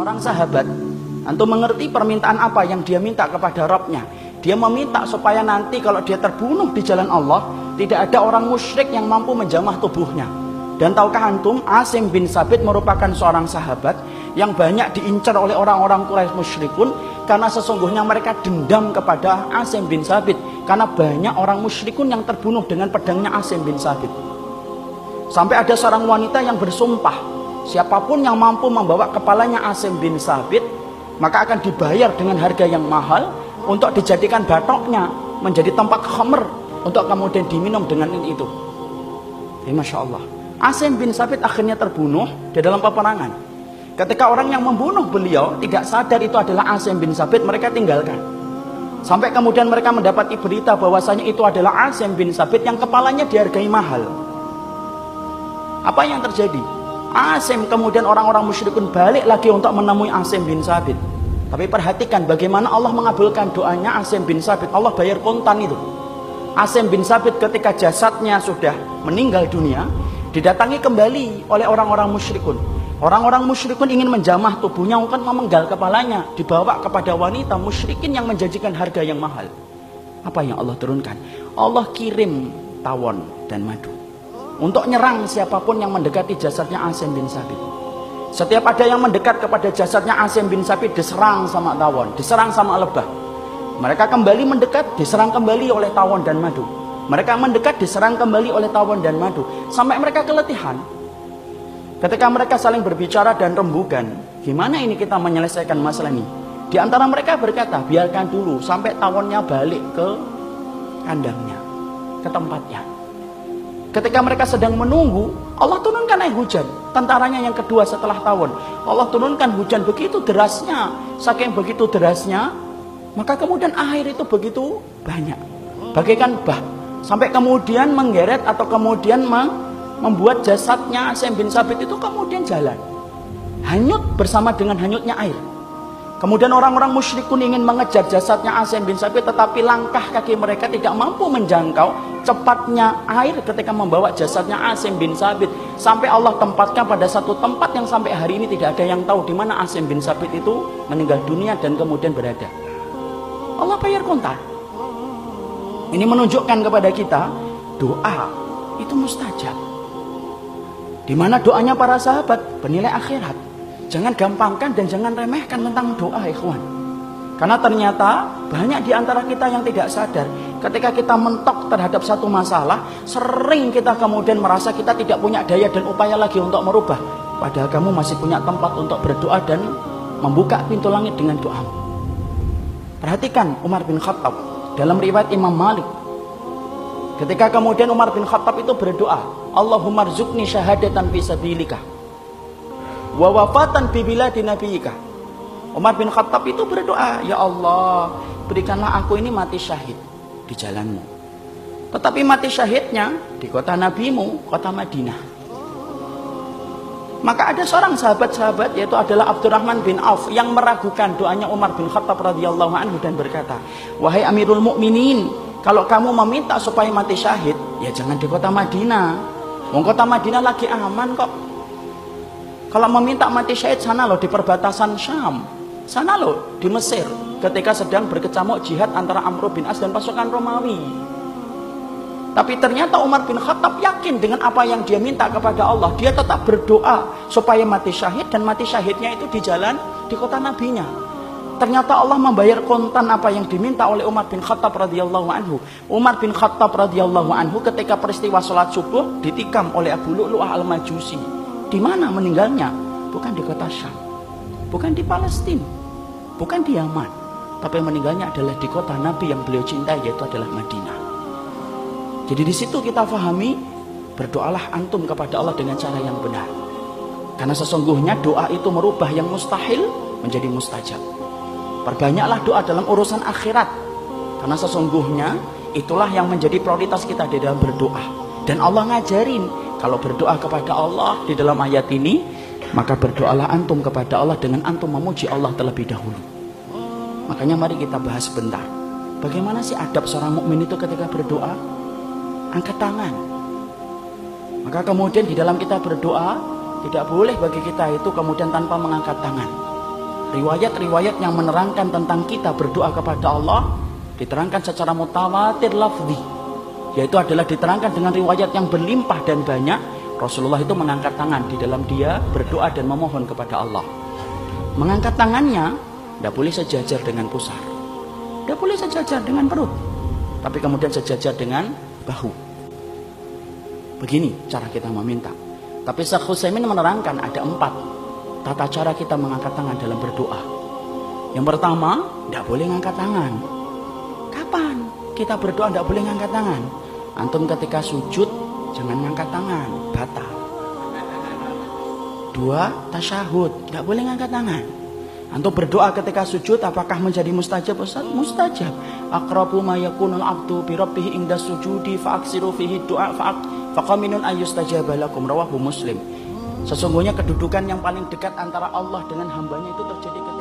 Seorang sahabat, antum mengerti permintaan apa yang dia minta kepada Robnya? Dia meminta supaya nanti kalau dia terbunuh di jalan Allah, tidak ada orang musyrik yang mampu menjamah tubuhnya. Dan tahukah antum, Asim bin Sabit merupakan seorang sahabat yang banyak diincar oleh orang-orang Quraisy musyrikun karena sesungguhnya mereka dendam kepada Asim bin Sabit karena banyak orang musyrikun yang terbunuh dengan pedangnya Asim bin Sabit. Sampai ada seorang wanita yang bersumpah, siapa pun yang mampu membawa kepalanya Asim bin Sabit, maka akan dibayar dengan harga yang mahal untuk dijadikan batoknya menjadi tempat khamer untuk kemudian diminum dengan itu. Ya, Masya Allah. Asim bin Sabit akhirnya terbunuh di dalam peperangan. Ketika orang yang membunuh beliau tidak sadar itu adalah Asim bin Sabit, mereka tinggalkan. Sampai kemudian mereka mendapati berita bahwasanya itu adalah Asim bin Sabit yang kepalanya dihargai mahal. Apa yang terjadi? Asim kemudian orang-orang musyrikun balik lagi untuk menemui Asim bin Sabit. Tapi perhatikan bagaimana Allah mengabulkan doanya Asim bin Sabit. Allah bayar kontan itu. Asim bin Sabit ketika jasadnya sudah meninggal dunia, didatangi kembali oleh orang-orang musyrikun. Orang-orang musyrikun ingin menjamah tubuhnya untuk memenggal kepalanya, dibawa kepada wanita musyrikin yang menjanjikan harga yang mahal. Apa yang Allah turunkan? Allah kirim tawon dan madu untuk nyerang siapa pun yang mendekati jasadnya Asim bin Sabit. Setiap ada yang mendekat kepada jasadnya Asim bin Sabit diserang sama tawon, diserang sama lebah. Mereka kembali mendekat, diserang kembali oleh tawon dan madu. Mereka mendekat, diserang kembali oleh tawon dan madu. Sampai mereka keletihan. Ketika mereka saling berbicara dan rembukan, gimana ini kita menyelesaikan masalah ini? Di antara mereka berkata, biarkan dulu sampai tawonnya balik ke kandangnya, ke tempatnya. Ketika mereka sedang menunggu, Allah turunkan air hujan. Tentaranya yang kedua setelah tawon. Allah turunkan hujan begitu derasnya. Saking begitu derasnya, maka kemudian air itu begitu banyak. Bagaikan bah. Sampai kemudian menggeret atau kemudian membuat jasadnya Asim bin Sabit itu kemudian jalan. Hanyut bersama dengan hanyutnya air. Kemudian orang-orang musyrikun ingin mengejar jasadnya Asim bin Sabit tetapi langkah kaki mereka tidak mampu menjangkau cepatnya air ketika membawa jasadnya Asim bin Sabit sampai Allah tempatkan pada satu tempat yang sampai hari ini tidak ada yang tahu di mana Asim bin Sabit itu meninggal dunia dan kemudian berada. Allah bayar kontak. Ini menunjukkan kepada kita doa itu mustajab. Di mana doanya para sahabat bernilai akhirat. Jangan gampangkan dan jangan remehkan tentang doa ikhwan. Karena ternyata banyak di antara kita yang tidak sadar ketika kita mentok terhadap satu masalah, sering kita kemudian merasa kita tidak punya daya dan upaya lagi untuk merubah. Padahal kamu masih punya tempat untuk berdoa dan membuka pintu langit dengan doamu. Perhatikan Umar bin Khattab dalam riwayat Imam Malik. Ketika kemudian Umar bin Khattab itu berdoa, Allahumma rzukni syahadatan fi wa wafatan bi biladi nabiyika. Umar bin Khattab itu berdoa, Ya Allah, berikanlah aku ini mati syahid di jalanmu. Tetapi mati syahidnya di kota nabimu, kota Madinah. Maka ada seorang sahabat-sahabat yaitu adalah Abdurrahman bin Auf yang meragukan doanya Umar bin Khattab radhiyallahu anhu dan berkata, "Wahai Amirul Mukminin, kalau kamu meminta supaya mati syahid, ya jangan di kota Madinah. Wong kota Madinah lagi aman kok. Kalau meminta mati syahid sana loh di perbatasan Syam. Sana loh di Mesir ketika sedang berkecamuk jihad antara Amr bin As dan pasukan Romawi. Tapi ternyata Umar bin Khattab yakin dengan apa yang dia minta kepada Allah. Dia tetap berdoa supaya mati syahid dan mati syahidnya itu di jalan di kota nabinya. Ternyata Allah membayar kontan apa yang diminta oleh Umar bin Khattab radhiyallahu anhu. Umar bin Khattab radhiyallahu anhu ketika peristiwa sholat subuh ditikam oleh Abu Lu'lu'ah al-Majusi. Di mana meninggalnya? Bukan di kota Syam. Bukan di Palestina. Bukan di Yaman. Tapi meninggalnya adalah di kota Nabi yang beliau cintai yaitu adalah Madinah. Jadi di situ kita fahami berdoalah antum kepada Allah dengan cara yang benar. Karena sesungguhnya doa itu merubah yang mustahil menjadi mustajab. Perbanyaklah doa dalam urusan akhirat. Karena sesungguhnya itulah yang menjadi prioritas kita di dalam berdoa. Dan Allah ngajarin kalau berdoa kepada Allah di dalam ayat ini, maka berdoalah antum kepada Allah dengan antum memuji Allah terlebih dahulu. Makanya mari kita bahas sebentar. Bagaimana sih adab seorang mukmin itu ketika berdoa? angkat tangan. Maka kemudian di dalam kita berdoa, tidak boleh bagi kita itu kemudian tanpa mengangkat tangan. riwayat-riwayat yang menerangkan tentang kita berdoa kepada Allah diterangkan secara mutawatir lafzi yaitu adalah diterangkan dengan riwayat yang berlimpah dan banyak Rasulullah itu mengangkat tangan di dalam dia berdoa dan memohon kepada Allah. Mengangkat tangannya tidak boleh sejajar dengan pusar. Tidak boleh sejajar dengan perut tapi kemudian sejajar dengan bahu. Begini cara kita meminta. Tapi Syekh Husaymin menerangkan ada empat tata cara kita mengangkat tangan dalam berdoa. Yang pertama, tidak boleh mengangkat tangan. Kapan kita berdoa tidak boleh mengangkat tangan? Antum ketika sujud jangan mengangkat tangan, batal. Dua, tasyahud, tidak boleh mengangkat tangan. Antum berdoa ketika sujud apakah menjadi mustajab Ustaz? Mustajab. Akrabu ma yakunul abdu bi rabbih inda sujudi fa aksiru fihi du'a fa faqaminun ayyustajaba lakum rawahu Muslim. Sesungguhnya kedudukan yang paling dekat antara Allah dengan hambanya itu terjadi ketika